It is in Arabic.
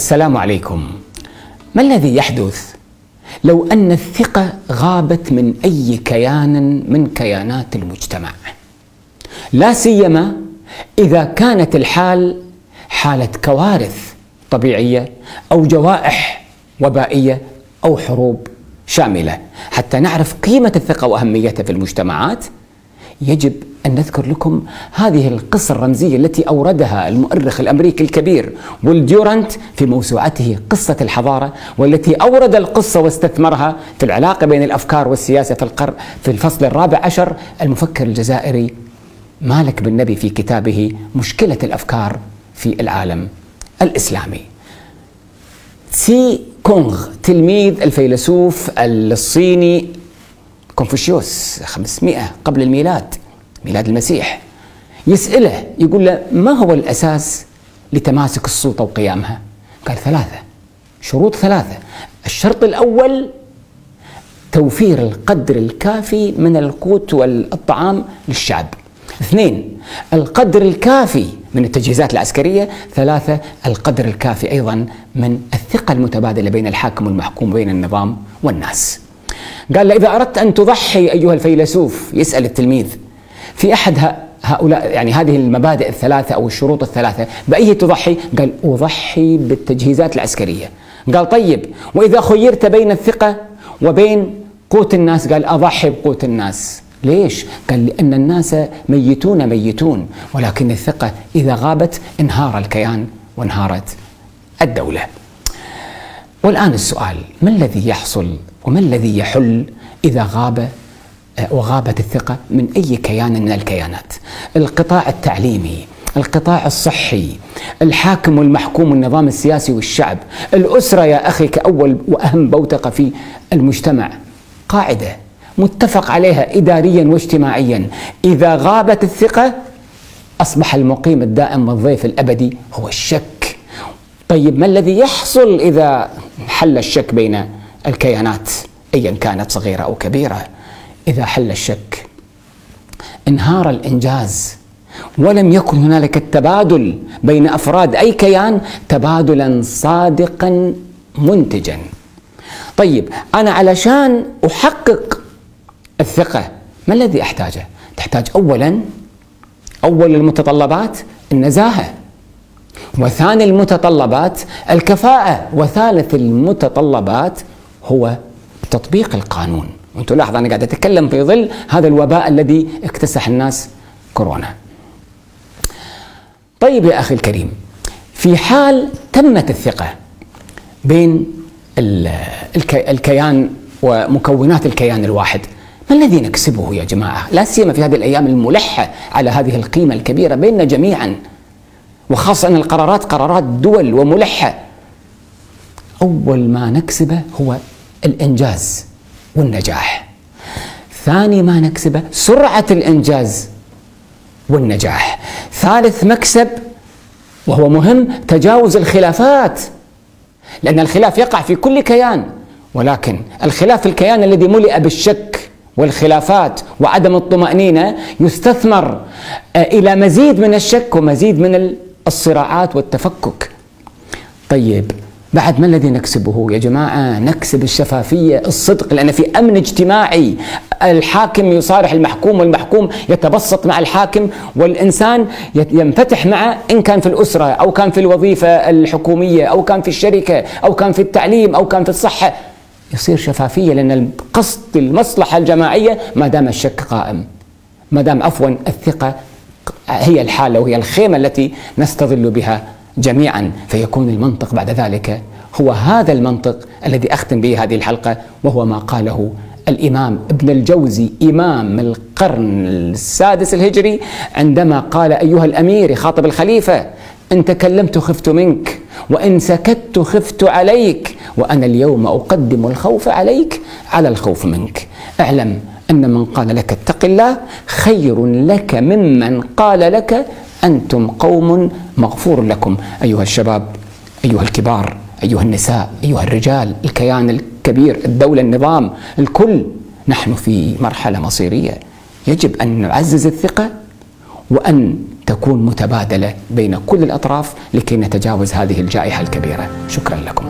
السلام عليكم. ما الذي يحدث لو أن الثقة غابت من أي كيان من كيانات المجتمع؟ لا سيما إذا كانت الحال حالة كوارث طبيعية أو جوائح وبائية أو حروب شاملة. حتى نعرف قيمة الثقة وأهميتها في المجتمعات يجب أن نذكر لكم هذه القصة الرمزية التي أوردها المؤرخ الأمريكي الكبير والديورانت في موسوعته قصة الحضارة والتي أورد القصة واستثمرها في العلاقة بين الأفكار والسياسة في القرن في الفصل الرابع عشر المفكر الجزائري مالك بن نبي في كتابه مشكلة الأفكار في العالم الإسلامي. تسي كونغ تلميذ الفيلسوف الصيني كونفوشيوس 500 قبل الميلاد ميلاد المسيح. يسأله يقول له ما هو الأساس لتماسك السلطة وقيامها؟ قال ثلاثة شروط ثلاثة. الشرط الأول توفير القدر الكافي من القوت والطعام للشعب. اثنين القدر الكافي من التجهيزات العسكرية. ثلاثة القدر الكافي أيضا من الثقة المتبادلة بين الحاكم والمحكوم بين النظام والناس. قال له إذا أردت أن تضحي أيها الفيلسوف يسأل التلميذ. في أحد هؤلاء يعني هذه المبادئ الثلاثة أو الشروط الثلاثة بأي تضحي؟ قال أضحي بالتجهيزات العسكرية. قال طيب وإذا خيرت بين الثقة وبين قوت الناس؟ قال أضحي بقوت الناس. ليش؟ قال لأن الناس ميتون ميتون ولكن الثقة إذا غابت انهار الكيان وانهارت الدولة. والآن السؤال ما الذي يحصل وما الذي يحل إذا غاب آه، وغابت الثقة من أي كيان من الكيانات؟ القطاع التعليمي القطاع الصحي الحاكم والمحكوم النظام السياسي والشعب الأسرة يا أخي كأول وأهم بوتقة في المجتمع. قاعدة متفق عليها إداريا واجتماعيا. إذا غابت الثقة أصبح المقيم الدائم والضيف الأبدي هو الشك. طيب ما الذي يحصل إذا حل الشك بين الكيانات ايا كانت صغيرة أو كبيرة؟ إذا حل الشك انهار الإنجاز ولم يكن هنالك التبادل بين أفراد أي كيان تبادلا صادقا منتجا. طيب أنا علشان أحقق الثقة ما الذي أحتاجه؟ تحتاج اولا أول المتطلبات النزاهة. وثاني المتطلبات الكفاءة. وثالث المتطلبات هو تطبيق القانون. وأنتم لاحظ أنا قاعد أتكلم في ظل هذا الوباء الذي اكتسح الناس كورونا. طيب يا أخي الكريم في حال تمت الثقة بين الكيان ومكونات الكيان الواحد ما الذي نكسبه يا جماعة؟ لا سيما في هذه الأيام الملحة على هذه القيمة الكبيرة بيننا جميعا. وخاصة أن القرارات قرارات دول وملحة. أول ما نكسبه هو الإنجاز والنجاح. ثاني ما نكسبه سرعة الإنجاز والنجاح. ثالث مكسب وهو مهم تجاوز الخلافات لأن الخلاف يقع في كل كيان. ولكن الخلاف الكيان الذي ملئ بالشك والخلافات وعدم الطمأنينة يستثمر آه، إلى مزيد من الشك ومزيد من الصراعات والتفكك. طيب بعد ما الذي نكسبه يا جماعة؟ نكسب الشفافية الصدق لأن في أمن اجتماعي. الحاكم يصارح المحكوم والمحكوم يتبسط مع الحاكم والإنسان ينفتح معه إن كان في الأسرة أو كان في الوظيفة الحكومية أو كان في الشركة أو كان في التعليم أو كان في الصحة. يصير شفافية لأن القصد المصلحة الجماعية ما دام الشك قائم. ما دام عفوا الثقة هي الحالة وهي الخيمة التي نستظل بها جميعا فيكون المنطق بعد ذلك هو هذا المنطق الذي أختم به هذه الحلقة وهو ما قاله الإمام ابن الجوزي إمام القرن السادس الهجري عندما قال أيها الأمير خاطب الخليفة إن تكلمت خفت منك وإن سكت خفت عليك وأنا اليوم أقدم الخوف عليك على الخوف منك اعلم أن من قال لك اتق الله خير لك ممن قال لك أنتم قوم مغفور لكم. أيها الشباب أيها الكبار أيها النساء أيها الرجال الكيان الكبير الدولة النظام الكل نحن في مرحلة مصيرية. يجب أن نعزز الثقة وأن تكون متبادلة بين كل الأطراف لكي نتجاوز هذه الجائحة الكبيرة. شكرا لكم.